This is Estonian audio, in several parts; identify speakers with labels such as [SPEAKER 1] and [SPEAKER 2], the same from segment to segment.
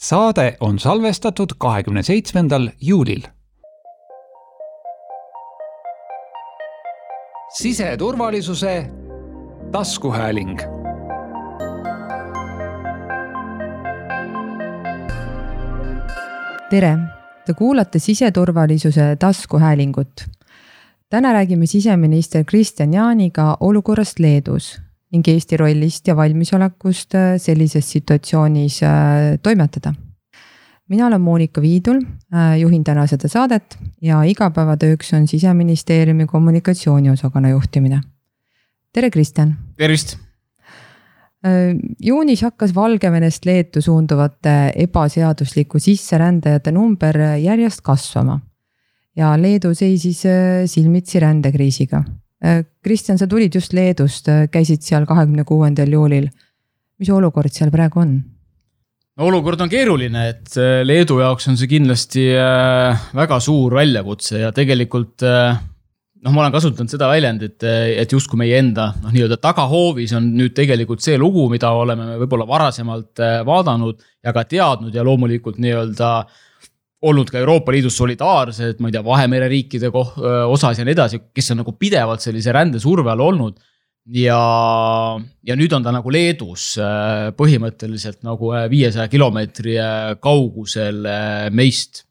[SPEAKER 1] saade on salvestatud kahekümne seitsmendal juulil. siseturvalisuse taskuhääling
[SPEAKER 2] tere, te kuulate siseturvalisuse taskuhäälingut. täna räägime siseminister Kristjan Jaaniga olukorrast Leedus ning Eesti rollist ja valmisolekust äh, sellises situatsioonis äh, toimetada. mina olen Monika Viidul, äh, juhin täna seda saadet ja igapäevatööks on siseministeeriumi kommunikatsiooniosakonna juhtimine. tere, Kristjan.
[SPEAKER 3] tervist
[SPEAKER 2] juunis hakkas Valgevenest Leetu suunduvate ebaseadusliku sisserändajate number järjest kasvama ja Leedu seisis silmitsi rändekriisiga Kristjan, sa tulid just Leedust, äh, käisid seal kahekümne kuuendal juulil. mis olukord seal praegu on?
[SPEAKER 3] no olukord on keeruline, et äh, Leedu jaoks on see kindlasti väga suur väljakutse ja tegelikult noh, ma olen kasutanud seda väljendit, et justkui meie enda noh, nii-öelda tagahoovis on nüüd tegelikult see lugu, mida oleme võib-olla varasemalt vaadanud ja ka teadnud ja loomulikult nii-öelda olnud ka Euroopa Liidus solidaarsed, ma ei tea, Vahemere riikide osas ja nii edasi, kes on nagu pidevalt sellise rändesurve all olnud. ja, ja nüüd on ta nagu Leedus põhimõtteliselt nagu viiesaja kilomeetri kaugusel meist.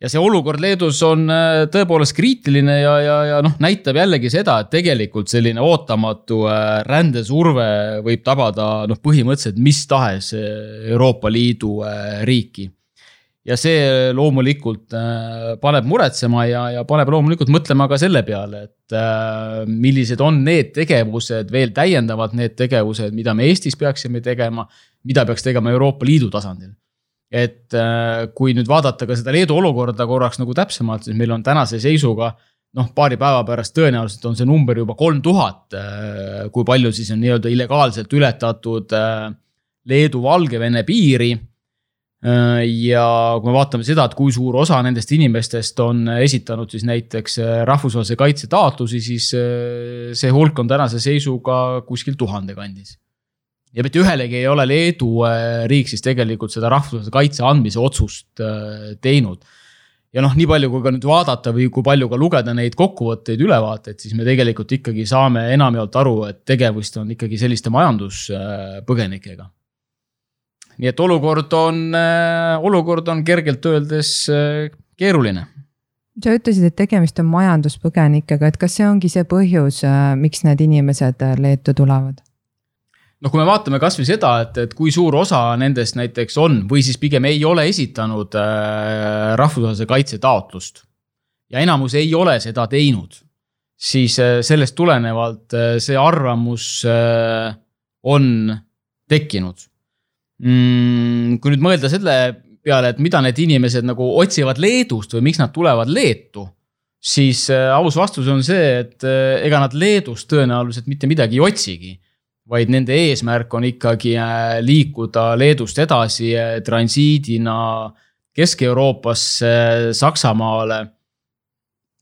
[SPEAKER 3] ja see olukord Leedus on tõepoolest kriitiline ja, ja, ja noh, näitab jällegi seda, et tegelikult selline ootamatu rändesurve võib tabada noh, põhimõtteliselt mis tahes Euroopa Liidu riiki ja see loomulikult äh, paneb muretsema ja, ja paneb loomulikult mõtlema ka selle peale, et äh, millised on need tegevused, veel täiendavalt need tegevused, mida me Eestis peaksime tegema, mida peaks tegema Euroopa Liidu tasandil. et äh, kui nüüd vaadata ka seda Leedu olukorda korraks nagu täpsemalt, siis meil on tänase seisuga noh, paari päeva pärast tõenäoliselt on see number juba kolm tuhat, kui palju siis on nii-öelda illegaalselt ületatud Leedu-Valgevene piiri ja kui me vaatame seda, et kui suur osa nendest inimestest on esitanud siis näiteks äh, rahvusvahelise kaitse taotlusi, siis äh, see hulk on tänase seisuga kuskil tuhande kandis. ja mitte ühelegi ei ole Leedu riik siis tegelikult seda rahvusvahelise kaitse andmise otsust teinud. ja noh, nii palju, kui ka nüüd vaadata või kui palju ka lugeda neid kokkuvõtteid, ülevaateid, siis me tegelikult ikkagi saame enamjaolt aru, et tegemist on ikkagi selliste majanduspõgenikega nii et olukord on, äh, olukord on kergelt öeldes äh, keeruline.
[SPEAKER 2] Sa ütlesid, et tegemist on majanduspõgenikega, et kas see ongi see põhjus, äh, miks need inimesed Leetu tulevad?
[SPEAKER 3] noh, kui me vaatame kasvõi seda, et, et kui suur osa nendest näiteks on või siis pigem ei ole esitanud äh, rahvusvahelise kaitse taotlust ja enamus ei ole seda teinud, siis äh, sellest tulenevalt äh, see arvamus äh, on tekkinud mm,. kui nüüd mõelda selle peale, et mida need inimesed nagu otsivad Leedust või miks nad tulevad Leetu, siis äh, aus vastus on see, et äh, ega nad Leedust tõenäoliselt mitte midagi ei otsigi. vaid nende eesmärk on ikkagi äh, liikuda Leedust edasi transiidina Kesk-Euroopasse, Saksamaale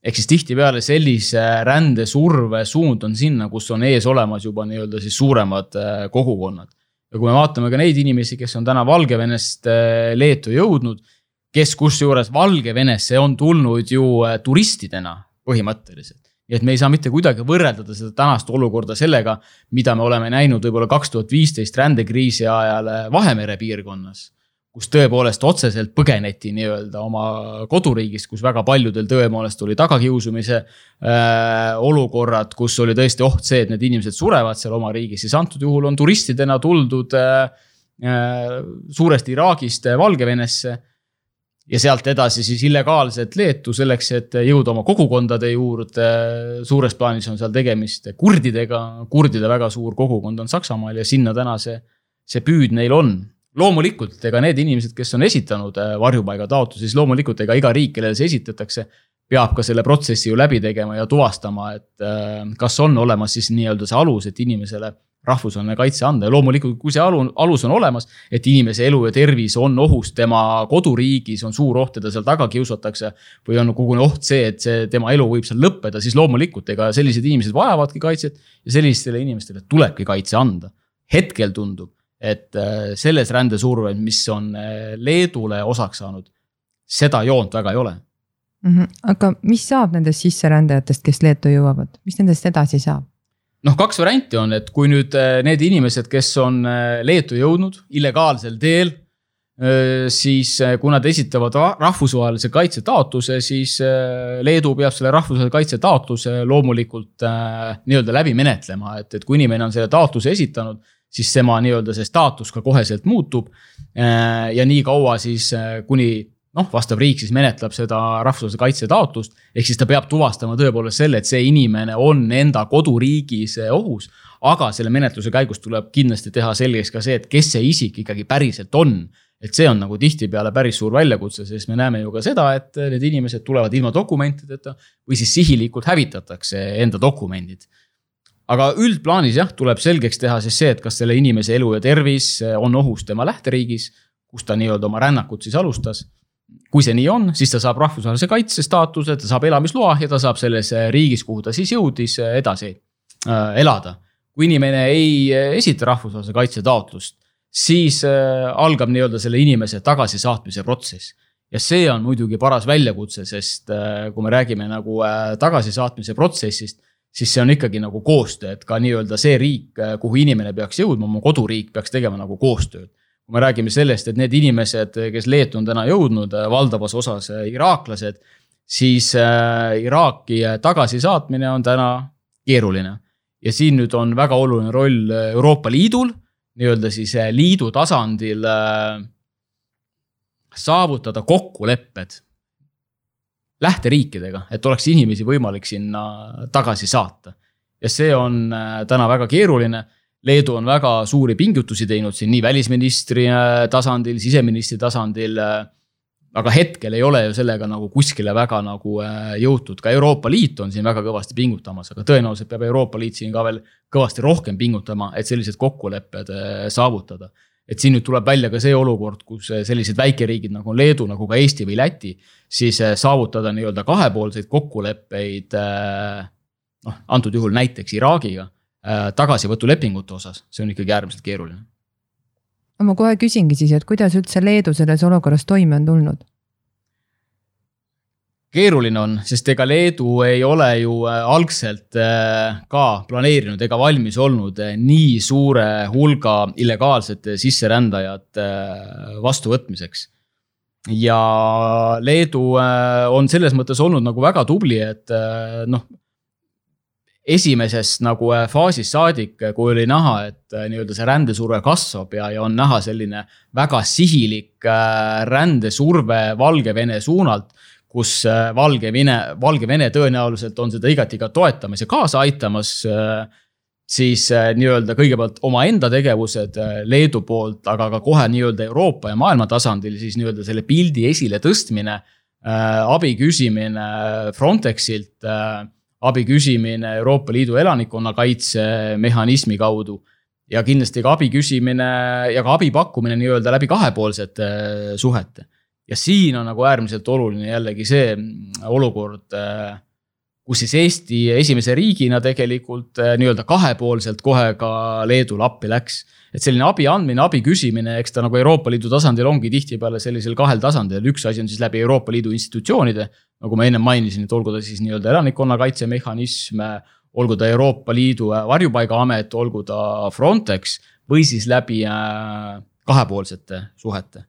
[SPEAKER 3] ehk siis tihtipeale sellise rändesurve suund on sinna, kus on ees olemas juba nii-öelda siis suuremad kogukonnad ja kui me vaatame ka neid inimesi, kes on täna Valgevenest äh, Leetu jõudnud, kes kusjuures Valgevenesse on tulnud ju äh, turistidena põhimõtteliselt. nii et me ei saa mitte kuidagi võrreldada seda tänast olukorda sellega, mida me oleme näinud võib-olla kaks tuhat viisteist rändekriisi ajal äh, Vahemere piirkonnas kus tõepoolest otseselt põgeneti nii-öelda oma koduriigist, kus väga paljudel tõepoolest oli tagakiusumise äh, olukorrad, kus oli tõesti oht see, et need inimesed surevad seal oma riigis, siis antud juhul on turistidena tuldud äh, äh, suuresti Iraagist Valgevenesse. ja sealt edasi siis illegaalselt Leetu selleks, et jõuda oma kogukondade juurde. suures plaanis on seal tegemist kurdidega, kurdide väga suur kogukond on Saksamaal ja sinna täna see, see püüd neil on loomulikult, ega need inimesed, kes on esitanud äh, varjupaigataotlusi, siis loomulikult ega iga riik, kellele see esitatakse, peab ka selle protsessi ju läbi tegema ja tuvastama, et äh, kas on olemas siis nii-öelda see alus, et inimesele rahvusvaheline kaitse anda ja loomulikult, kui see alu, alus on olemas, et inimese elu ja tervis on ohus tema koduriigis, on suur oht, teda seal taga kiusatakse. või on koguni oht see, et see tema elu võib seal lõppeda, siis loomulikult, ega sellised inimesed vajavadki kaitset ja sellistele inimestele tulebki kaitse anda. hetkel tundub, et äh, selles rändesurves, mis on äh, Leedule osaks saanud, seda joont väga ei ole
[SPEAKER 2] mm. -hmm. aga mis saab nendest sisserändajatest, kes Leetu jõuavad, mis nendest edasi saab?
[SPEAKER 3] noh, kaks varianti on, et kui nüüd need inimesed, kes on Leetu jõudnud illegaalsel teel siis kui nad esitavad rahvusvahelise kaitse taotluse, siis Leedu peab selle rahvusvahelise kaitse taotluse loomulikult nii-öelda läbi menetlema, et, et kui inimene on selle taotluse esitanud, siis tema nii-öelda see staatus ka koheselt muutub. ja nii kaua siis, kuni noh, vastav riik siis menetleb seda rahvusvahelise kaitse taotlust. ehk siis ta peab tuvastama tõepoolest selle, et see inimene on enda koduriigis ohus. aga selle menetluse käigus tuleb kindlasti teha selgeks ka see, et kes see isik ikkagi päriselt on et see on nagu tihtipeale päris suur väljakutse, sest me näeme ju ka seda, et need inimesed tulevad ilma dokumentideta või siis sihilikult hävitatakse enda dokumendid. Aga üldplaanis jah, tuleb selgeks teha siis see, et kas selle inimese elu ja tervis on ohus tema lähteriigis, kus ta nii-öelda oma rännakut siis alustas. kui see nii on, siis ta saab rahvusvahelise kaitse staatuse, ta saab elamisloa ja ta saab selles riigis, kuhu ta siis jõudis, edasi äh, elada. kui inimene ei esita rahvusvahelise kaitse taotlust siis äh, algab nii-öelda selle inimese tagasisaatmise protsess. ja see on muidugi paras väljakutse, sest äh, kui me räägime nagu tagasisaatmise protsessist, siis see on ikkagi nagu koostöö, et ka nii-öelda see riik, kuhu inimene peaks jõudma, oma koduriik peaks tegema nagu koostööd. kui me räägime sellest, et need inimesed, kes Leetu on täna jõudnud, valdavas osas iraaklased, siis Iraaki tagasisaatmine on täna keeruline. ja siin nüüd on väga oluline roll Euroopa Liidul nii-öelda siis liidu tasandil saavutada kokkulepped lähteriikidega, et oleks inimesi võimalik sinna tagasi saata. ja see on eh, täna väga keeruline. Leedu on väga suuri pingutusi teinud siin nii välisministri tasandil, siseministri tasandil aga hetkel ei ole ju sellega nagu kuskile väga nagu äh, jõutud, ka Euroopa Liit on siin väga kõvasti pingutamas, aga tõenäoliselt peab Euroopa Liit siin ka veel kõvasti rohkem pingutama, et sellised kokkulepped äh, saavutada. Et siin nüüd tuleb välja ka see olukord, kus äh, sellised väikeriigid nagu Leedu, nagu ka Eesti või Läti, siis saavutada nii-öelda kahepoolseid kokkuleppeid. noh, antud juhul näiteks Iraagiga tagasivõtulepingute osas, see on ikkagi äärmiselt keeruline
[SPEAKER 2] ma kohe küsingi siis, et kuidas üldse Leedu selles olukorras toime on tulnud?
[SPEAKER 3] Keeruline on, sest ega Leedu ei ole ju äh, algselt äh, ka planeerinud ega valmis olnud äh, nii suure hulga illegaalsete sisserändajate vastuvõtmiseks. ja Leedu on selles mõttes olnud nagu väga tubli, et noh esimesest nagu faasist saadik, kui oli näha, et nii-öelda see rändesurve kasvab ja, ja on näha selline väga sihilik rändesurve Valgevene suunalt kus Valgevene, Valgevene tõenäoliselt on seda igati ka toetamas ja kaasa aitamas. siis nii-öelda kõigepealt omaenda tegevused Leedu poolt, aga ka kohe nii-öelda Euroopa ja maailma tasandil siis nii-öelda selle pildi esiletõstmine. abi küsimine Frontexilt abi küsimine Euroopa Liidu elanikkonnakaitsemehhanismi kaudu. ja kindlasti ka abi küsimine ja ka abi pakkumine nii-öelda läbi kahepoolsete äh, suhete. Ja siin on nagu äärmiselt oluline jällegi see mm, olukord, äh, kus siis Eesti esimese riigina tegelikult äh, nii-öelda kahepoolselt kohe ka Leedule appi läks et selline abi andmine, abi küsimine, eks ta nagu Euroopa Liidu tasandil ongi tihtipeale sellisel kahel tasandil, üks asi on siis läbi Euroopa Liidu institutsioonide nagu ma ennem mainisin, et olgu ta siis nii-öelda elanikkonnakaitsemehhanism, olgu ta Euroopa Liidu äh, varjupaigaamet, olgu ta Frontex või siis läbi kahepoolsete suhete.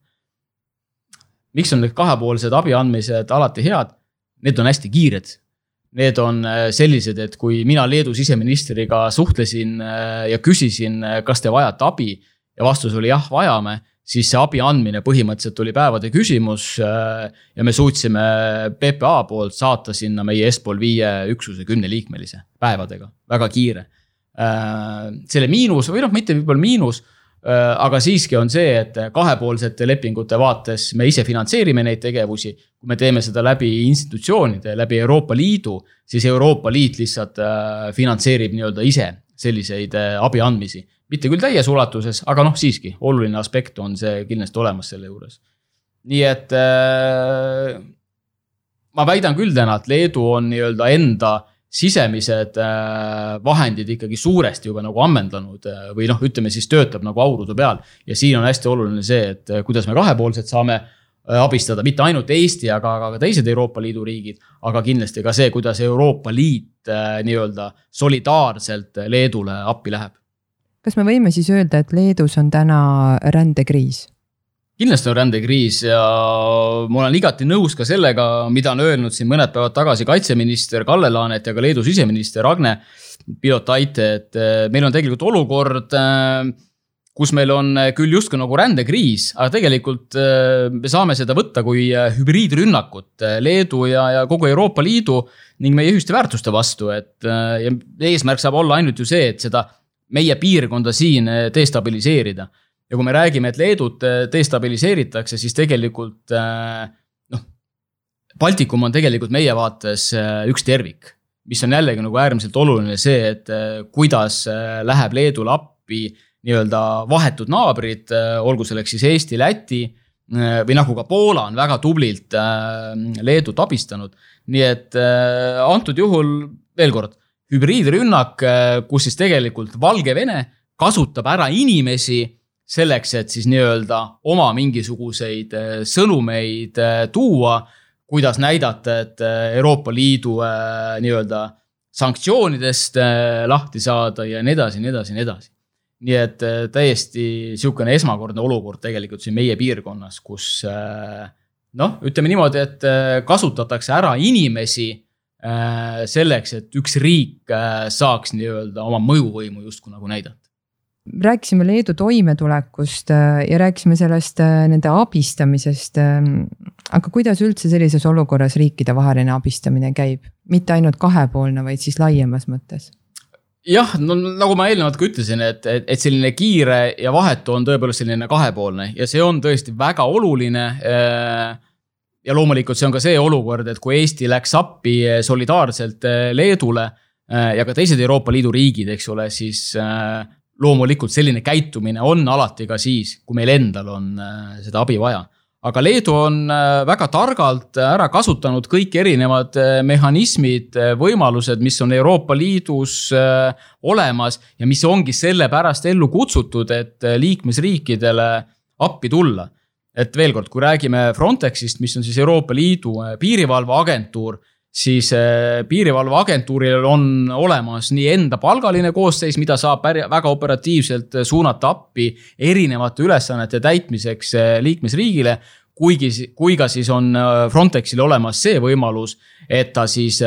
[SPEAKER 3] Miks on need kahepoolsed abi andmised alati head? Need on hästi kiired. Need on äh, sellised, et kui mina Leedu siseministriga suhtlesin ja küsisin, kas te vajate abi ja vastus oli jah, vajame siis see abi andmine põhimõtteliselt oli päevade küsimus. Äh, ja me suutsime PPA poolt saata sinna meie Espol viie üksuse kümneliikmelise päevadega, väga kiire. Äh, selle miinus või noh, mitte võib-olla miinus, äh, aga siiski on see, et kahepoolsete lepingute vaates me ise finantseerime neid tegevusi. kui me teeme seda läbi institutsioonide, läbi Euroopa Liidu, siis Euroopa Liit lihtsalt finantseerib nii-öelda ise selliseid abi andmisi mitte küll täies ulatuses, aga noh, siiski oluline aspekt on see kindlasti olemas selle juures. nii et äh, ma väidan küll täna, et Leedu on nii-öelda enda sisemised vahendid ikkagi suuresti juba nagu ammendanud või noh, ütleme siis töötab nagu aurude peal. ja siin on hästi oluline see, et kuidas me kahepoolselt saame abistada mitte ainult Eesti, aga, aga ka teised Euroopa Liidu riigid, aga kindlasti ka see, kuidas Euroopa Liit nii-öelda solidaarselt Leedule appi läheb.
[SPEAKER 2] kas me võime siis öelda, et Leedus on täna rändekriis?
[SPEAKER 3] Kindlasti on rändekriis ja ma olen igati nõus ka sellega, mida on öelnud siin mõned päevad tagasi kaitseminister Kalle Laanet ja ka Leedu siseminister Agne Pilotaite, et eh, meil on tegelikult olukord, eh, kus meil on küll justkui nagu rändekriis, aga tegelikult eh, me saame seda võtta kui hübriidrünnakut Leedu ja, ja kogu Euroopa Liidu ning meie ühiste väärtuste vastu, et ja eesmärk saab olla ainult ju see, et seda meie piirkonda siin destabiliseerida ja kui me räägime, et Leedut äh, destabiliseeritakse, siis tegelikult äh, noh, Baltikum on tegelikult meie vaates äh, üks tervik, mis on jällegi nagu äärmiselt oluline see, et kuidas läheb Leedule appi nii-öelda vahetud naabrid, olgu selleks siis Eesti, Läti või nagu ka Poola on väga tublilt Leedut abistanud. nii et antud juhul veel kord, hübriidrünnak, kus siis tegelikult Valgevene kasutab ära inimesi selleks, et siis nii-öelda oma mingisuguseid äh, sõnumeid äh, tuua, kuidas näidata, et äh, Euroopa Liidu nii-öelda sanktsioonidest lahti saada ja nii edasi, nii edasi, nii edasi. nii et täiesti niisugune esmakordne olukord tegelikult siin meie piirkonnas, kus noh, ütleme niimoodi, et kasutatakse ära inimesi selleks, et üks riik saaks nii-öelda oma mõjuvõimu justkui nagu näidata
[SPEAKER 2] rääkisime Leedu toimetulekust äh, ja rääkisime sellest äh, nende abistamisest. Ähm, aga kuidas üldse sellises olukorras riikidevaheline abistamine käib, mitte ainult kahepoolne, vaid siis laiemas mõttes?
[SPEAKER 3] jah, no nagu ma eelnevalt ka ütlesin, et, et, et selline kiire ja vahetu on tõepoolest selline kahepoolne ja see on tõesti väga oluline. Äh, ja loomulikult see on ka see olukord, et kui Eesti läks appi solidaarselt Leedule ja ka teised Euroopa Liidu riigid, eks ole, siis loomulikult selline käitumine on alati ka siis, kui meil endal on äh, seda abi vaja. aga Leedu on äh, väga targalt ära kasutanud kõik erinevad äh, mehhanismid, võimalused, mis on Euroopa Liidus olemas ja mis ongi sellepärast ellu kutsutud, et liikmesriikidele appi tulla. et veel kord, kui räägime Frontexist, mis on siis Euroopa Liidu piirivalveagentuur siis äh, piirivalveagentuuril on olemas nii enda palgaline koosseis, mida saab väga operatiivselt äh, suunata appi erinevate ülesannete täitmiseks äh, liikmesriigile. kuigi, kui ka siis on Frontexil olemas see võimalus, et ta siis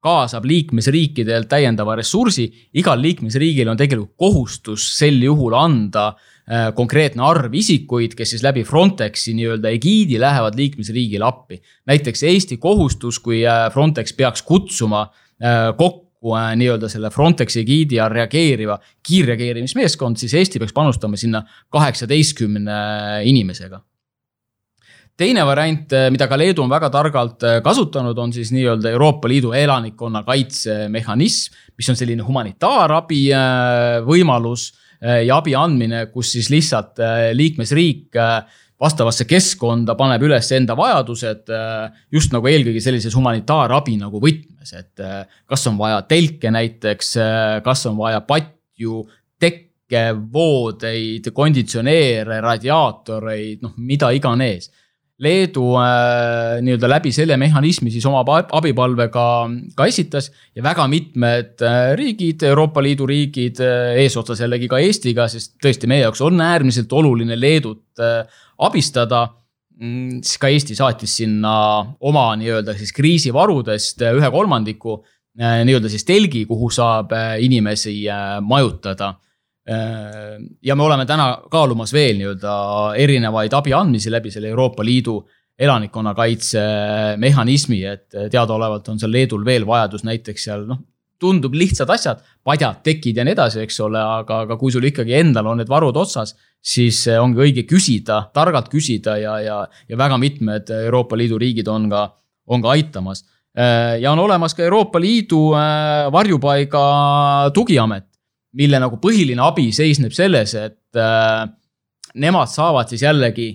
[SPEAKER 3] kaasab liikmesriikidelt täiendava ressursi. igal liikmesriigil on tegelikult kohustus sel juhul anda äh, konkreetne arv isikuid, kes siis läbi Frontexi nii-öelda egiidi lähevad liikmesriigile appi. näiteks Eesti kohustus, kui äh, Frontex peaks kutsuma äh, kokku nii-öelda selle Frontexi egiidi all reageeriva kiirreageerimismeeskond, siis Eesti peaks panustama sinna kaheksateistkümne inimesega teine variant, mida ka Leedu on väga targalt kasutanud, on siis nii-öelda Euroopa Liidu elanikkonnakaitsemehhanism, mis on selline humanitaarabi võimalus Äh, ja abi andmine, kus siis lihtsalt äh, liikmesriik äh, vastavasse keskkonda paneb üles enda vajadused just nagu eelkõige sellises humanitaarabi nagu võtmes, et kas on vaja telke näiteks, kas on vaja patju, tekke, voodeid, konditsioneere, radiaatoreid, noh, mida iganes Leedu äh, nii-öelda läbi selle mehhanismi siis oma abipalve ka, ka esitas ja väga mitmed äh, riigid, Euroopa Liidu riigid äh, eesotsas jällegi ka Eestiga, sest tõesti meie jaoks on äärmiselt oluline Leedut äh, abistada mm,. siis ka Eesti saatis sinna oma nii-öelda siis kriisivarudest äh, ühe kolmandiku nii-öelda siis telgi, kuhu saab inimesi majutada ja me oleme täna kaalumas veel nii-öelda erinevaid abi andmisi läbi selle Euroopa Liidu elanikkonnakaitse mehhanismi, et teadaolevalt on seal Leedul veel vajadus näiteks seal noh, tundub lihtsad asjad, padjad, tekid ja nii edasi, eks ole, aga, aga kui sul ikkagi endal on need varud otsas, siis ongi õige küsida, targalt küsida ja, ja, ja väga mitmed Euroopa Liidu riigid on ka, on ka aitamas. Äh, ja on olemas ka Euroopa Liidu äh, varjupaiga tugiamet mille nagu põhiline abi seisneb selles, et äh, nemad saavad siis jällegi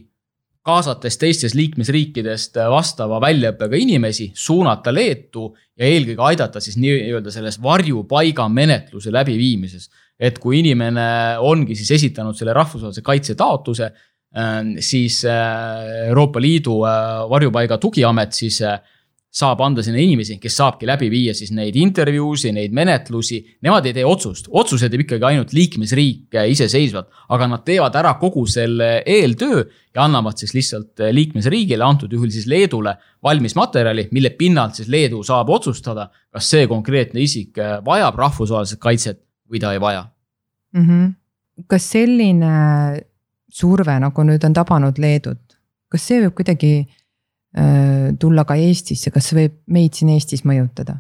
[SPEAKER 3] kaasates teistest liikmesriikidest vastava väljaõppega inimesi, suunata Leetu ja eelkõige aidata siis nii-öelda selles varjupaiga menetluse läbiviimises. et kui inimene ongi siis esitanud selle rahvusvahelise kaitse taotluse, siis Euroopa Liidu varjupaiga tugiamet siis saab anda sinna inimesi, kes saabki läbi viia siis neid intervjuusid, neid menetlusi. Nemad ei tee otsust, otsuse teeb ikkagi ainult liikmesriik iseseisvalt, aga nad teevad ära kogu selle eeltöö ja annavad siis lihtsalt liikmesriigile, antud juhul siis Leedule, valmis materjali, mille pinnalt siis Leedu saab otsustada, kas see konkreetne isik vajab rahvusvahelist kaitset või ta ei vaja
[SPEAKER 2] mm. -hmm. kas selline surve, nagu nüüd on tabanud Leedut, kas see võib kuidagi tulla ka Eestisse, kas see võib meid siin Eestis mõjutada?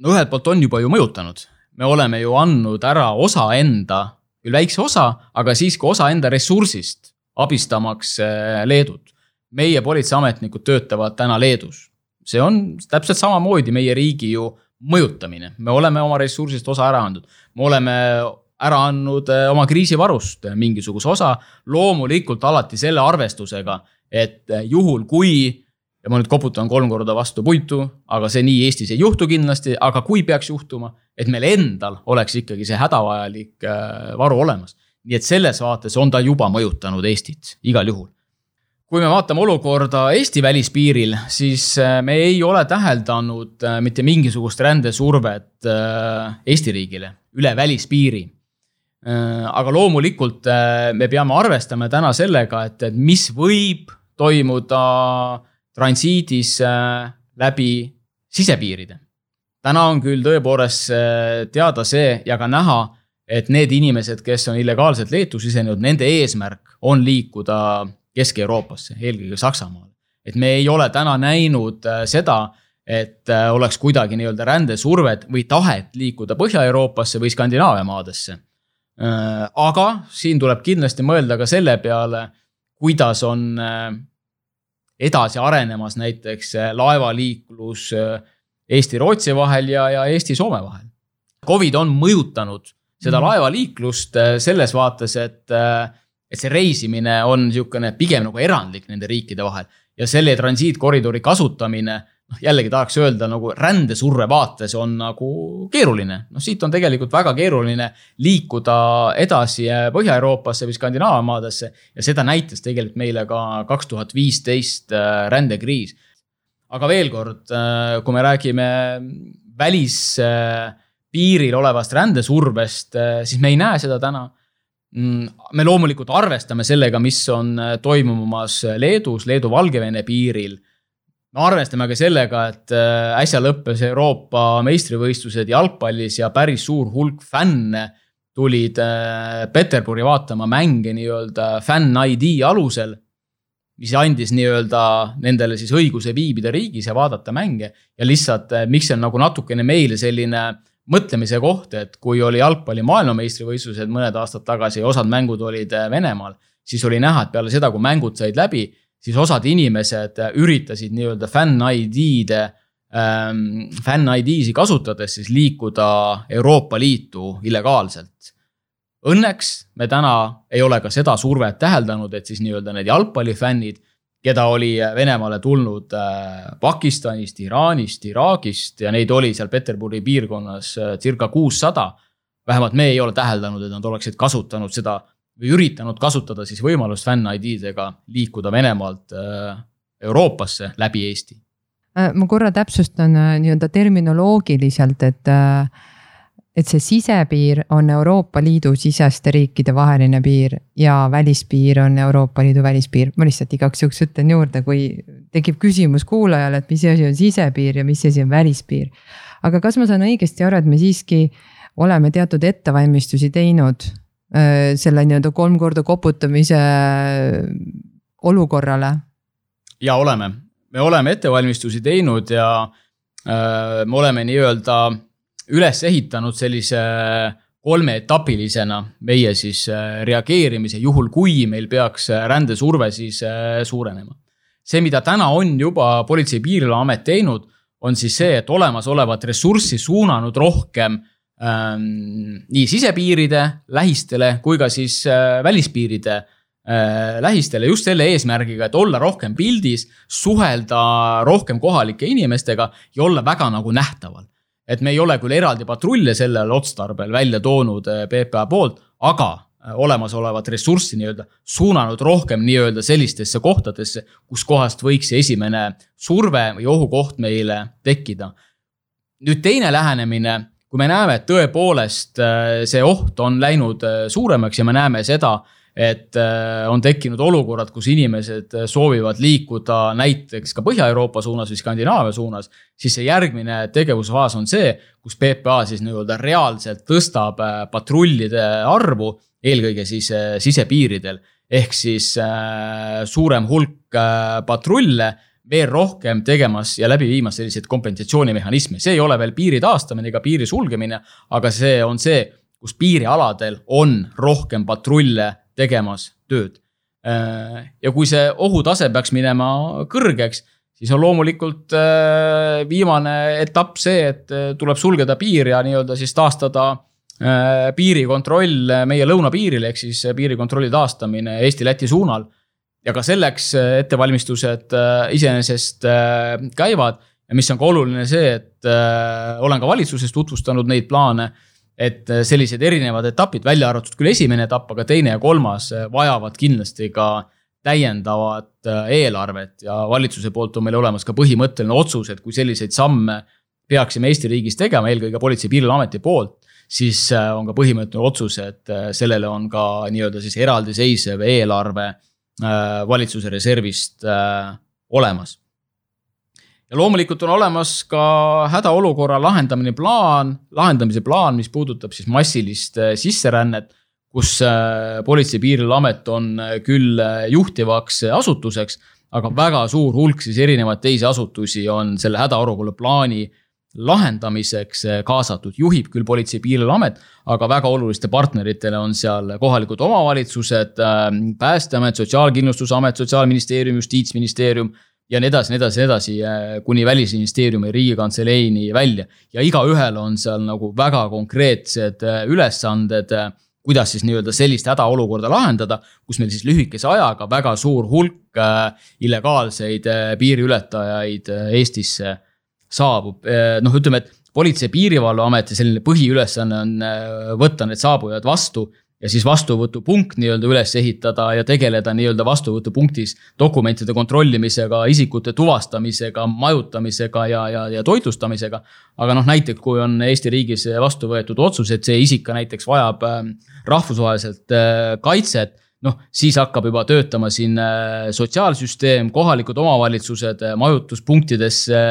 [SPEAKER 3] no ühelt poolt on juba ju mõjutanud, me oleme ju andnud ära osa enda, küll väikse osa, aga siiski osa enda ressursist abistamaks äh, Leedut. meie politseiametnikud töötavad täna Leedus, see on täpselt samamoodi meie riigi ju mõjutamine, me oleme oma ressursist osa ära andnud, me oleme ära andnud äh, oma kriisivarust mingisuguse osa, loomulikult alati selle arvestusega, et juhul, kui ja ma nüüd koputan kolm korda vastu puitu, aga see nii Eestis ei juhtu kindlasti, aga kui peaks juhtuma, et meil endal oleks ikkagi see hädavajalik äh, varu olemas. nii et selles vaates on ta juba mõjutanud Eestit igal juhul. kui me vaatame olukorda Eesti välispiiril, siis äh, me ei ole täheldanud äh, mitte mingisugust rändesurvet Eesti riigile üle välispiiri aga loomulikult me peame arvestama täna sellega, et, et mis võib toimuda transiidis äh, läbi sisepiiride. täna on küll tõepoolest äh, teada see ja ka näha, et need inimesed, kes on illegaalselt Leetu sisenenud, nende eesmärk on liikuda Kesk-Euroopasse, eelkõige Saksamaale. et me ei ole täna näinud äh, seda, et oleks kuidagi nii-öelda rändesurvet või tahet liikuda Põhja-Euroopasse või Skandinaavia maadesse. aga siin tuleb kindlasti mõelda ka selle peale, kuidas on edasi arenemas näiteks äh, laevaliiklus äh, Eesti-Rootsi vahel ja, ja Eesti-Soome vahel. Covid on mõjutanud seda mm. laevaliiklust äh, selles vaates, et, et see reisimine on niisugune pigem nagu erandlik nende riikide vahel ja selle transiitkoridori kasutamine jällegi tahaks öelda nagu rändesurve vaates on nagu keeruline. noh, siit on tegelikult väga keeruline liikuda edasi Põhja-Euroopasse või Skandinaavia maadesse ja seda näitas tegelikult meile ka kaks tuhat viisteist äh, rändekriis. aga veel kord, äh, kui me räägime välispiiril olevast rändesurvest, siis me ei näe seda täna mm, me loomulikult arvestame sellega, mis on toimumas Leedus, Leedu-Valgevene piiril me arvestame ka sellega, et äh, äsja lõppes Euroopa meistrivõistlused jalgpallis ja päris suur hulk fänne tulid äh, Peterburi vaatama mänge nii-öelda fänn-ID alusel. mis andis nii-öelda nendele siis õiguse viibida riigis ja vaadata mänge ja lihtsalt, äh, miks see on nagu natukene meile selline mõtlemise koht, et kui oli jalgpalli maailmameistrivõistlused mõned aastad tagasi ja osad mängud olid Venemaal, siis oli näha, et peale seda, kui mängud said läbi siis osad inimesed üritasid nii-öelda fänn-ID-de ähm,, fänn-ID-si kasutades siis liikuda Euroopa Liitu illegaalselt. Õnneks me täna ei ole ka seda survet täheldanud, et siis nii-öelda need jalgpallifännid, keda oli Venemaale tulnud äh, Pakistanist, Iraanist, Iraagist ja neid oli seal Peterburi piirkonnas äh, circa kuussada. vähemalt me ei ole täheldanud, et nad oleksid kasutanud seda või üritanud kasutada siis võimalust fänn-ID-dega liikuda Venemaalt äh, Euroopasse läbi Eesti.
[SPEAKER 2] Äh, ma korra täpsustan äh, nii-öelda terminoloogiliselt, et, et see sisepiir on Euroopa Liidu siseste riikide vaheline piir ja välispiir on Euroopa Liidu välispiir. ma lihtsalt igaks juhuks ütlen juurde, kui tekib küsimus kuulajale, et mis asi on sisepiir ja mis asi on välispiir. aga kas ma saan õigesti aru, et me siiski oleme teatud ettevalmistusi teinud selle nii-öelda kolm korda koputamise olukorrale?
[SPEAKER 3] ja oleme, me oleme ettevalmistusi teinud ja äh, me oleme nii-öelda üles ehitanud sellise kolmeetapilisena meie siis äh, reageerimise, juhul kui meil peaks rändesurve siis suurenema. see, mida täna on juba Politsei- ja Piirivalveamet teinud, on siis see, et olemasolevat ressurssi suunanud rohkem ähm, nii sisepiiride lähistele kui ka siis äh, välispiiride äh, lähistele just selle eesmärgiga, et olla rohkem pildis, suhelda rohkem kohalike inimestega ja olla väga nagu nähtaval. et me ei ole küll eraldi patrulle sellel otstarbel välja toonud äh, PPA poolt, aga olemasolevat ressurssi nii-öelda suunanud rohkem nii-öelda sellistesse kohtadesse, kuskohast võiks see esimene surve või ohukoht meile tekkida. nüüd teine lähenemine kui me näeme, et tõepoolest äh, see oht on läinud äh, suuremaks ja me näeme seda, et äh, on tekkinud olukorrad, kus inimesed soovivad liikuda näiteks ka Põhja-Euroopa suunas või Skandinaavia suunas, siis see järgmine tegevusfaas on see, kus PPA siis nii-öelda reaalselt tõstab patrullide arvu, eelkõige siis sisepiiridel. ehk siis suurem hulk patrulle veel rohkem tegemas ja läbi viimas selliseid kompensatsioonimehhanisme, see ei ole veel piiri taastamine ega piiri sulgemine, aga see on see, kus piirialadel on rohkem patrulle tegemas tööd. ja kui see ohutase peaks minema kõrgeks, siis on loomulikult äh, viimane etapp see, et äh, tuleb sulgeda piir ja nii-öelda siis taastada äh, piirikontroll meie lõunapiiril ehk siis piirikontrolli taastamine Eesti-Läti suunal ja ka selleks äh, ettevalmistused äh, iseenesest äh, käivad. Ja mis on ka oluline see, et olen ka valitsuses tutvustanud neid plaane, et sellised erinevad etapid, välja arvatud küll esimene etapp, aga teine ja kolmas vajavad kindlasti ka täiendavat eelarvet. Ja valitsuse poolt on meil olemas ka põhimõtteline otsus, et kui selliseid samme peaksime Eesti riigis tegema, eelkõige Politsei- ja Piirivalveameti poolt, siis on ka põhimõtteline otsus, et sellele on ka nii-öelda siis eraldiseisev eelarve valitsuse reservist äh, olemas. ja loomulikult on olemas ka hädaolukorra lahendamine plaan, lahendamise plaan, mis puudutab siis massilist äh, sisserännet, kus Politsei- ja Piirivalveamet on küll juhtivaks asutuseks, aga väga suur hulk siis erinevaid teisi asutusi on selle hädaolukorra plaani lahendamiseks eh, kaasatud, juhib küll Politsei- ja Piirivalveamet, aga väga oluliste partneritele on seal kohalikud omavalitsused, ähm, Päästeamet, Sotsiaalkindlustusamet, Sotsiaalministeerium, Justiitsministeerium ja nii edasi, nii edasi, nii edasi, äh, kuni Välisministeeriumi, Riigikantseleini välja. ja igaühel on seal nagu väga konkreetsed äh, ülesanded, äh, kuidas siis nii-öelda sellist hädaolukorda lahendada, kus meil siis lühikese ajaga väga suur hulk illegaalseid piiriületajaid Eestisse saabub, eh, noh, ütleme, et politsei- ja piirivalveameti selline põhiülesanne on eh, võtta need saabujad vastu ja siis vastuvõtupunkt nii-öelda üles ehitada ja tegeleda nii-öelda vastuvõtupunktis dokumentide kontrollimisega, isikute tuvastamisega, majutamisega ja, ja, ja toitlustamisega. aga noh, näiteks kui on Eesti riigis vastu võetud otsus, et see isik näiteks vajab eh, rahvusvaheliselt kaitset noh, siis hakkab juba töötama siin sotsiaalsüsteem, kohalikud omavalitsused majutuspunktidesse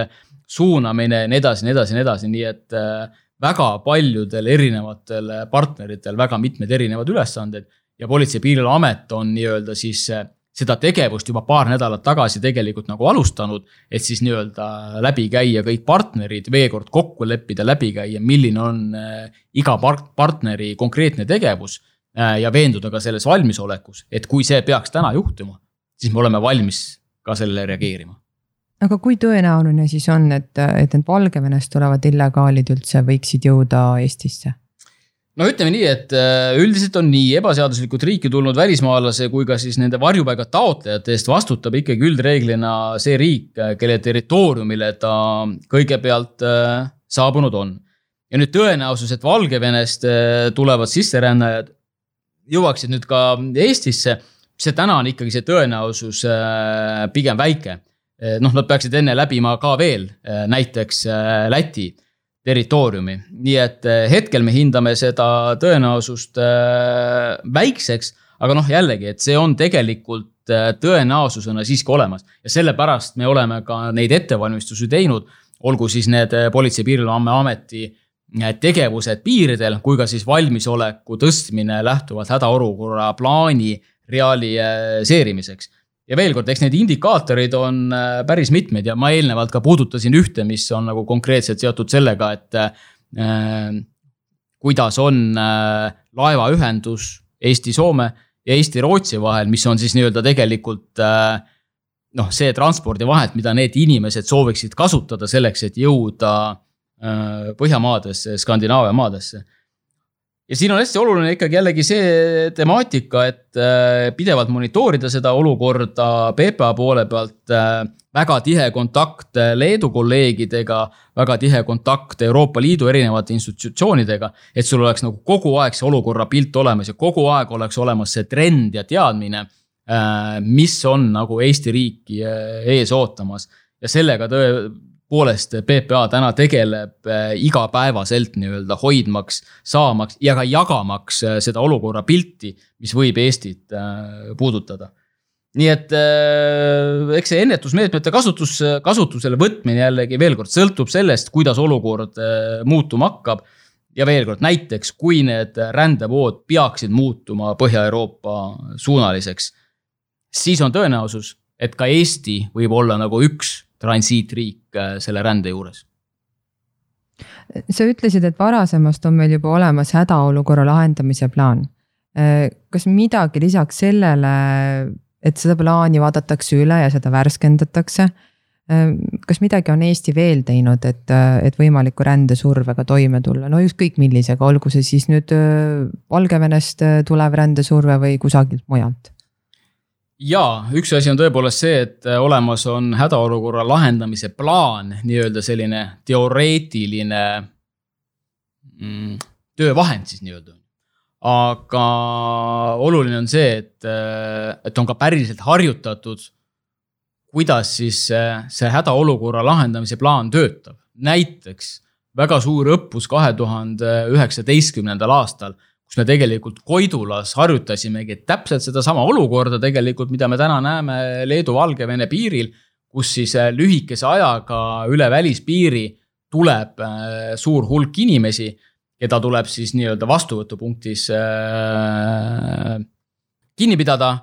[SPEAKER 3] suunamine ja nii edasi, nii edasi, nii edasi, nii et äh, väga paljudel erinevatel partneritel väga mitmed erinevad ülesanded ja Politsei- ja Piirivalveamet on nii-öelda siis äh, seda tegevust juba paar nädalat tagasi tegelikult nagu alustanud, et siis nii-öelda läbi käia kõik partnerid, veel kord kokku leppida, läbi käia, milline on äh, iga part-, partneri konkreetne tegevus ja veenduda ka selles valmisolekus, et kui see peaks täna juhtuma, siis me oleme valmis ka sellele reageerima
[SPEAKER 2] aga kui tõenäoline siis on, et, et need Valgevenest tulevad illegaalid üldse võiksid jõuda Eestisse?
[SPEAKER 3] no ütleme nii, et äh, üldiselt on nii ebaseaduslikult riiki tulnud välismaalase kui ka siis nende varjupaiga taotlejate eest vastutab ikkagi üldreeglina see riik, kelle territooriumile ta kõigepealt äh, saabunud on. ja nüüd tõenäosus, et Valgevenest äh, tulevad sisserännajad jõuaksid nüüd ka Eestisse, see täna on ikkagi see tõenäosus pigem väike noh, nad peaksid enne läbima ka veel eh, näiteks eh, Läti territooriumi, nii et hetkel me hindame seda tõenäosust väikseks, aga noh, jällegi, et see on tegelikult tõenäosusena siiski olemas. Ja sellepärast me oleme ka neid ettevalmistusi teinud, olgu siis need Politsei- ja Piirivalveameti tegevused piiridel kui ka siis valmisoleku tõstmine lähtuvalt hädaolukorra plaani realiseerimiseks ja veel kord, eks neid indikaatoreid on äh, päris mitmeid ja ma eelnevalt ka puudutasin ühte, mis on nagu konkreetselt seotud sellega, et äh, kuidas on äh, laevaühendus Eesti-Soome ja Eesti-Rootsi vahel, mis on siis nii-öelda tegelikult äh, noh, see transpordivahend, mida need inimesed sooviksid kasutada selleks, et jõuda äh, Põhjamaadesse, Skandinaavia maadesse ja siin on hästi oluline ikkagi jällegi see temaatika, et äh, pidevalt monitoorida seda olukorda PPA poole pealt. Äh, väga tihe kontakt Leedu kolleegidega, väga tihe kontakt Euroopa Liidu erinevate institutsioonidega. et sul oleks nagu kogu aeg see olukorra pilt olemas ja kogu aeg oleks olemas see trend ja teadmine, äh, mis on nagu Eesti riiki ees ootamas ja sellega tõe poolest PPA täna tegeleb äh, igapäevaselt nii-öelda hoidmaks, saamaks ja ka jagamaks äh, seda olukorra pilti, mis võib Eestit äh, puudutada. nii et eks see ennetusmeetmete kasutus, kasutusele võtmine jällegi veel kord sõltub sellest, kuidas olukord muutuma hakkab. ja veel kord näiteks, kui need rändevood peaksid muutuma Põhja-Euroopa suunaliseks, siis on tõenäosus, et ka Eesti võib olla nagu üks transiitriik äh, selle rände juures
[SPEAKER 2] sa ütlesid, et varasemast on meil juba olemas hädaolukorra lahendamise plaan. Äh, kas midagi lisaks sellele, et seda plaani vaadatakse üle ja seda värskendatakse? Äh, kas midagi on Eesti veel teinud, et, et võimaliku rändesurvega toime tulla, no ükskõik millisega, olgu see siis nüüd Valgevenest tulev rändesurve või kusagilt mujalt?
[SPEAKER 3] Jaa, üks asi on tõepoolest see, et äh, olemas on hädaolukorra lahendamise plaan, nii-öelda selline teoreetiline mm, töövahend siis nii-öelda. aga oluline on see, et, äh, et on ka päriselt harjutatud, kuidas siis see hädaolukorra lahendamise plaan töötab. näiteks väga suur õppus kahe tuhande üheksateistkümnendal aastal kus me tegelikult Koidulas harjutasimegi täpselt sedasama olukorda tegelikult, mida me täna näeme Leedu-Valgevene piiril, kus siis äh, lühikese ajaga üle välispiiri tuleb äh, suur hulk inimesi, keda tuleb siis nii-öelda vastuvõtupunktis äh, kinni pidada,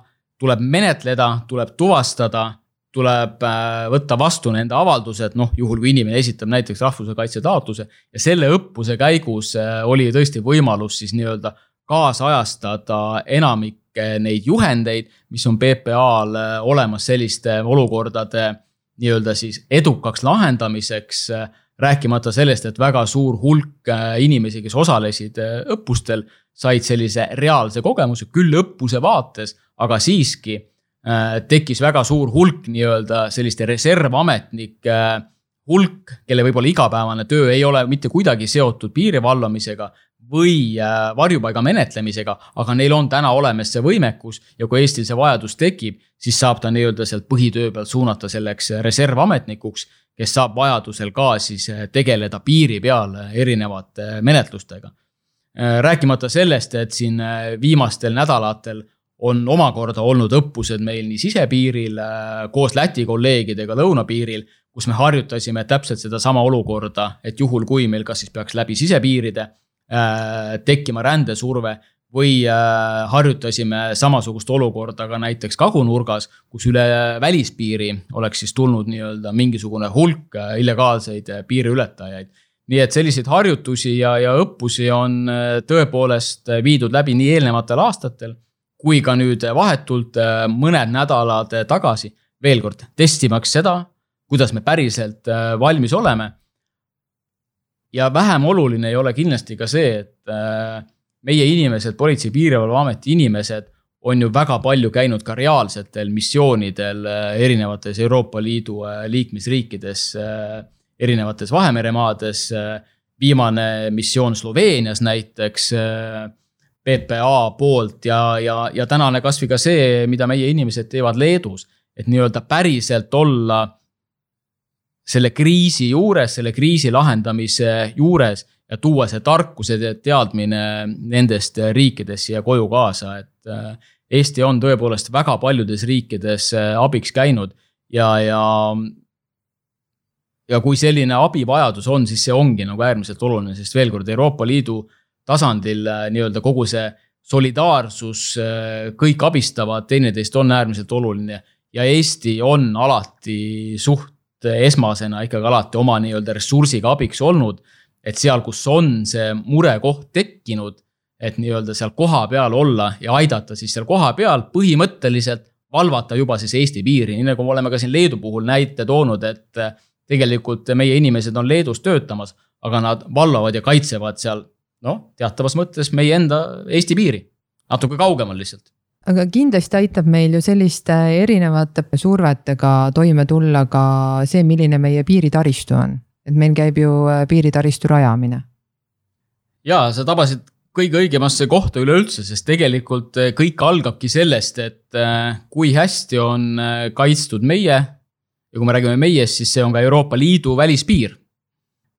[SPEAKER 3] tuleb menetleda, tuleb tuvastada tuleb äh, võtta vastu nende avaldused, noh, juhul kui inimene esitab näiteks rahvuse kaitse taotluse ja selle õppuse käigus äh, oli tõesti võimalus siis nii-öelda kaasajastada enamikke neid juhendeid, mis on PPA-l äh, olemas selliste olukordade nii-öelda siis edukaks lahendamiseks. rääkimata sellest, et väga suur hulk inimesi, kes osalesid õppustel, said sellise reaalse kogemuse, küll õppuse vaates, aga siiski tekkis väga suur hulk nii-öelda selliste reservametnike äh, hulk, kelle võib-olla igapäevane töö ei ole mitte kuidagi seotud piiri valvamisega või äh, varjupaiga menetlemisega, aga neil on täna olemas see võimekus ja kui Eestil see vajadus tekib, siis saab ta nii-öelda sealt põhitöö pealt suunata selleks reservametnikuks, kes saab vajadusel ka siis tegeleda piiri peal erinevate menetlustega. rääkimata sellest, et siin viimastel nädalatel on omakorda olnud õppused meil nii sisepiiril äh, koos Läti kolleegidega lõunapiiril, kus me harjutasime täpselt sedasama olukorda, et juhul, kui meil kas siis peaks läbi sisepiiride äh, tekkima rändesurve või äh, harjutasime samasugust olukorda ka näiteks kagunurgas, kus üle välispiiri oleks siis tulnud nii-öelda mingisugune hulk äh, illegaalseid äh, piiriületajaid. Nii et selliseid harjutusi ja, ja õppusi on äh, tõepoolest viidud läbi nii eelnevatel aastatel kui ka nüüd vahetult äh, mõned nädalad tagasi. veel kord, testimaks seda, kuidas me päriselt äh, valmis oleme. ja vähem oluline ei ole kindlasti ka see, et äh, meie inimesed, Politsei- ja Piirivalveameti inimesed on ju väga palju käinud ka reaalsetel missioonidel erinevates Euroopa Liidu liikmesriikides, erinevates Vahemeremaades. viimane missioon Sloveenias näiteks PPA poolt ja, ja, ja tänane kasvõi ka see, mida meie inimesed teevad Leedus, et nii-öelda päriselt olla selle kriisi juures, selle kriisi lahendamise juures ja tuua see tarkus ja teadmine nendest riikidest siia koju kaasa, et äh, Eesti on tõepoolest väga paljudes riikides äh, abiks käinud ja, ja ja kui selline abivajadus on, siis see ongi nagu äärmiselt oluline, sest veel kord Euroopa Liidu äh, tasandil äh, nii-öelda kogu see solidaarsus, äh, kõik abistavad teineteist, on äärmiselt oluline. ja Eesti on alati suht esmasena ikkagi alati oma nii-öelda ressursiga abiks olnud. et seal, kus on see murekoht tekkinud, et nii-öelda seal kohapeal olla ja aidata siis seal kohapeal põhimõtteliselt valvata juba siis Eesti piiri, nii nagu me oleme ka siin Leedu puhul näite toonud, et tegelikult meie inimesed on Leedus töötamas, aga nad valvavad ja kaitsevad seal noh, teatavas mõttes meie enda Eesti piiri, natuke kaugemal lihtsalt
[SPEAKER 2] aga kindlasti aitab meil ju selliste erinevate survetega toime tulla ka see, milline meie piiritaristu on, et meil käib ju äh, piiritaristu rajamine.
[SPEAKER 3] ja sa tabasid kõige õigemasse kohta üleüldse, sest tegelikult äh, kõik algabki sellest, et äh, kui hästi on kaitstud meie ja kui me räägime meiest, siis see on ka Euroopa Liidu välispiir.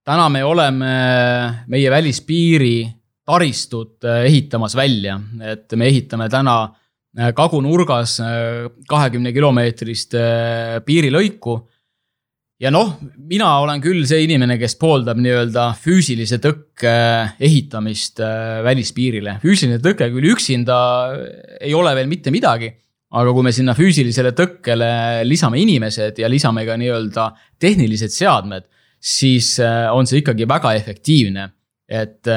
[SPEAKER 3] Täna me oleme meie välispiiri taristut ehitamas välja, et me ehitame täna Äh, kagunurgas äh, kahekümne kilomeetrist äh, piirilõiku. ja noh, mina olen küll see inimene, kes pooldab nii-öelda füüsilise tõkke ehitamist välispiirile. füüsiline tõke küll üksinda ei ole veel mitte midagi, aga kui me sinna füüsilisele tõkkele lisame inimesed ja lisame ka nii-öelda tehnilised seadmed, siis on see ikkagi väga efektiivne et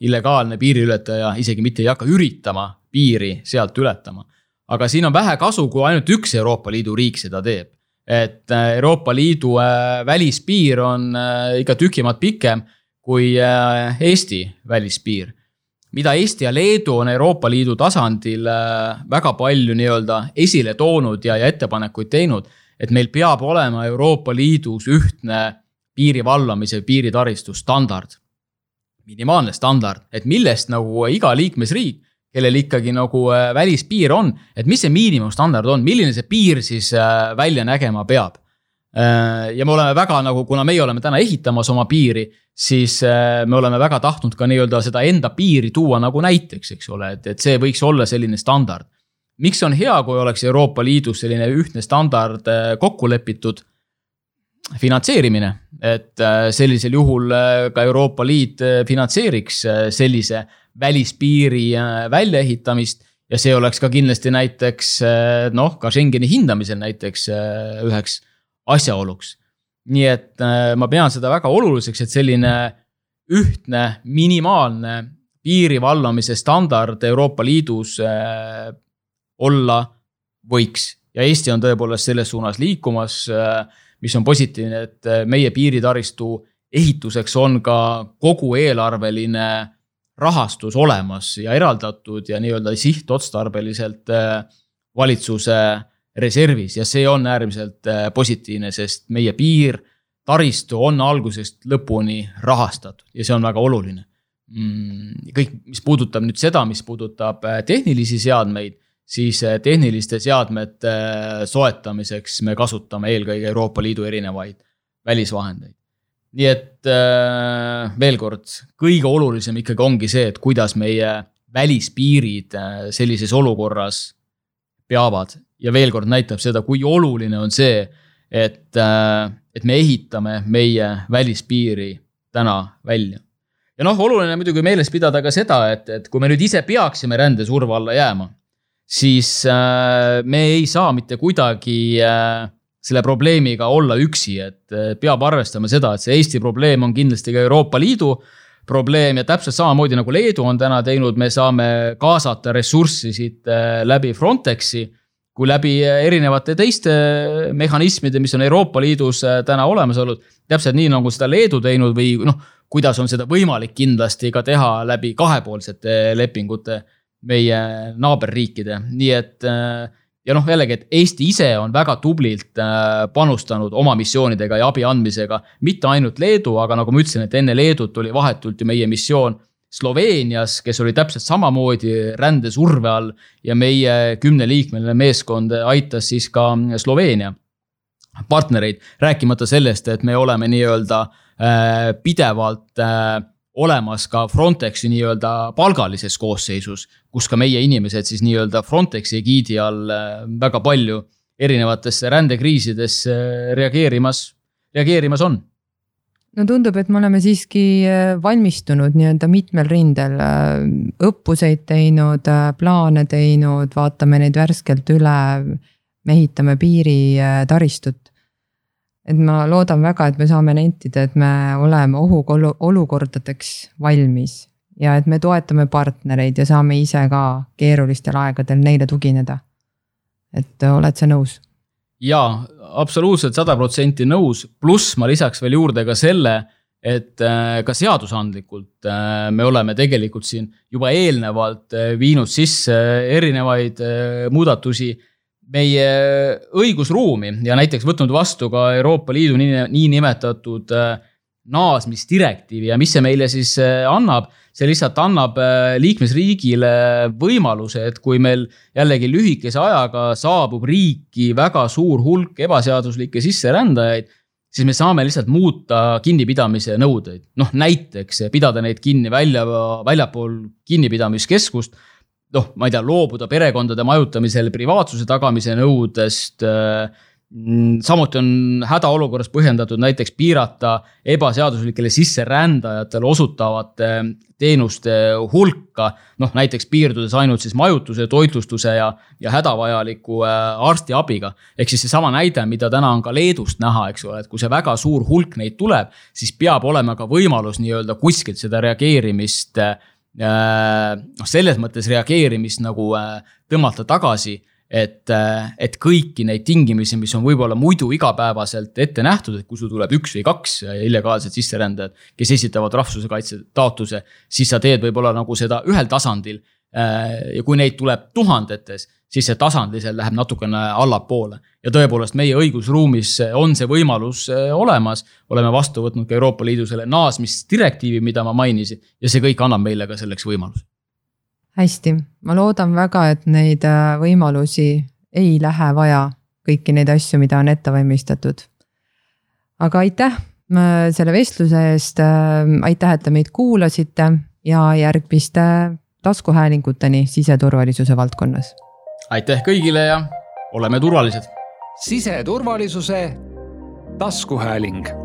[SPEAKER 3] illegaalne piiriületaja isegi mitte ei hakka üritama piiri sealt ületama. aga siin on vähe kasu, kui ainult üks Euroopa Liidu riik seda teeb. et äh, Euroopa Liidu äh, välispiir on äh, ikka tükimat pikem kui Eesti välispiir. mida Eesti ja Leedu on Euroopa Liidu tasandil väga palju nii-öelda esile toonud ja, ja ettepanekuid teinud, et meil peab olema Euroopa Liidus ühtne piiri vallamise, piiritaristu standard minimaalne standard, et millest nagu iga liikmesriik kellel ikkagi nagu äh, välispiir on, et mis see miinimumstandard on, milline see piir siis äh, välja nägema peab. Äh, ja me oleme väga nagu, kuna meie oleme täna ehitamas oma piiri, siis me oleme väga tahtnud ka nii-öelda seda enda piiri tuua nagu näiteks, eks ole, et, et see võiks olla selline standard. miks on hea, kui oleks Euroopa Liidus selline ühtne standard kokku lepitud? finantseerimine, et sellisel juhul ka Euroopa Liit finantseeriks sellise välispiiri äh, väljaehitamist ja see oleks ka kindlasti näiteks äh, noh, ka Schengeni hindamisel näiteks äh, üheks asjaoluks. nii et ma pean seda väga oluliseks, et selline ühtne minimaalne piiri vallamise standard Euroopa Liidus olla võiks ja Eesti on tõepoolest selles suunas liikumas, mis on positiivne, et meie piiritaristu ehituseks on ka kogu eelarveline rahastus olemas ja eraldatud ja nii-öelda sihtotstarbeliselt äh, valitsuse reservis ja see on äärmiselt äh, positiivne, sest meie piir, taristu on algusest lõpuni rahastatud ja see on väga oluline. Mm, kõik, mis puudutab nüüd seda, mis puudutab äh, tehnilisi seadmeid, siis tehniliste seadmete soetamiseks me kasutame eelkõige Euroopa Liidu erinevaid välisvahendeid nii et äh, veel kord, kõige olulisem ikkagi ongi see, et kuidas meie välispiirid sellises olukorras peavad ja veel kord näitab seda, kui oluline on see, et, et me ehitame meie välispiiri täna välja. ja noh, oluline muidugi meeles pidada ka seda, et, et kui me nüüd ise peaksime rändesurve alla jääma, siis me ei saa mitte kuidagi äh, selle probleemiga olla üksi, et eh, peab arvestama seda, et see Eesti probleem on kindlasti ka Euroopa Liidu probleem ja täpselt samamoodi nagu Leedu on täna teinud, me saame kaasata ressurssi siit eh, läbi Frontexi kui läbi eh, erinevate teiste mehhanismide, mis on Euroopa Liidus täna olemas olnud. täpselt nii, nagu seda Leedu teinud või noh, kuidas on seda võimalik kindlasti ka teha läbi kahepoolsete lepingute meie naaberriikide, nii et äh, ja noh, jällegi, et Eesti ise on väga tublilt äh, panustanud oma missioonidega ja abi andmisega, mitte ainult Leedu, aga nagu ma ütlesin, et enne Leedut oli vahetult ju meie missioon Sloveenias, kes oli täpselt samamoodi rändesurve all ja meie kümneliikmeline meeskond aitas siis ka Sloveenia partnereid, rääkimata sellest, et me oleme nii-öelda äh, pidevalt olemas ka Frontexi nii-öelda palgalises koosseisus, kus ka meie inimesed siis nii-öelda Frontexi egiidi all äh, väga palju erinevatesse rändekriisidesse reageerimas, reageerimas on.
[SPEAKER 2] No tundub, et me oleme siiski äh, valmistunud nii-öelda mitmel rindel, äh, õppuseid teinud, plaane teinud, vaatame neid värskelt üle, mehitame piiritaristut et ma loodan väga, et me saame nentida, et me oleme ohuolukordadeks valmis ja et me toetame partnereid ja saame ise ka keerulistel aegadel neile tugineda. et oled sa nõus?
[SPEAKER 3] jaa, absoluutselt sada protsenti nõus, pluss ma lisaks veel juurde ka selle, et ka seadusandlikult me oleme tegelikult siin juba eelnevalt viinud sisse erinevaid muudatusi meie õigusruumi ja näiteks võtnud vastu ka Euroopa Liidu niinimetatud naasmisdirektiivi ja mis see meile siis annab see lihtsalt annab äh, liikmesriigile võimaluse, et kui meil jällegi lühikese ajaga saabub riiki väga suur hulk ebaseaduslikke sisserändajaid, siis me saame lihtsalt muuta kinnipidamise nõudeid. noh, näiteks pidada neid kinni välja, väljapool kinnipidamiskeskust noh, ma ei tea, loobuda perekondade majutamisel privaatsuse tagamise nõudest äh, samuti on hädaolukorras põhjendatud näiteks piirata ebaseaduslikele sisserändajatele osutavate teenuste hulka. noh, näiteks piirdudes ainult siis majutuse, toitlustuse ja, ja hädavajaliku äh, arstiabiga. ehk siis seesama näide, mida täna on ka Leedust näha, eks ole, et kui see väga suur hulk neid tuleb, siis peab olema ka võimalus nii-öelda kuskilt seda reageerimist äh, noh, selles mõttes reageerimist nagu äh, tõmmata tagasi et, äh, et kõiki neid tingimusi, mis on võib-olla muidu igapäevaselt ette nähtud, et kui sul tuleb üks või kaks illegaalset sisserändajat, kes esitavad rahvusvahelise kaitse taotluse, siis sa teed võib-olla nagu seda ühel tasandil. Äh, ja kui neid tuleb tuhandetes, siis see tasandiliselt läheb natukene allapoole. ja tõepoolest, meie õigusruumis on see võimalus äh, olemas. oleme vastu võtnud ka Euroopa Liidu selle naasmisdirektiivi, mida ma mainisin ja see kõik annab meile ka selleks võimaluse
[SPEAKER 2] hästi, ma loodan väga, et neid äh, võimalusi ei lähe vaja, kõiki neid asju, mida on ette valmistatud. aga aitäh äh, selle vestluse eest, äh, aitäh, et te meid kuulasite ja järgmiste taskuhäälinguteni siseturvalisuse valdkonnas.
[SPEAKER 3] aitäh kõigile ja oleme turvalised.
[SPEAKER 1] siseturvalisuse taskuhääling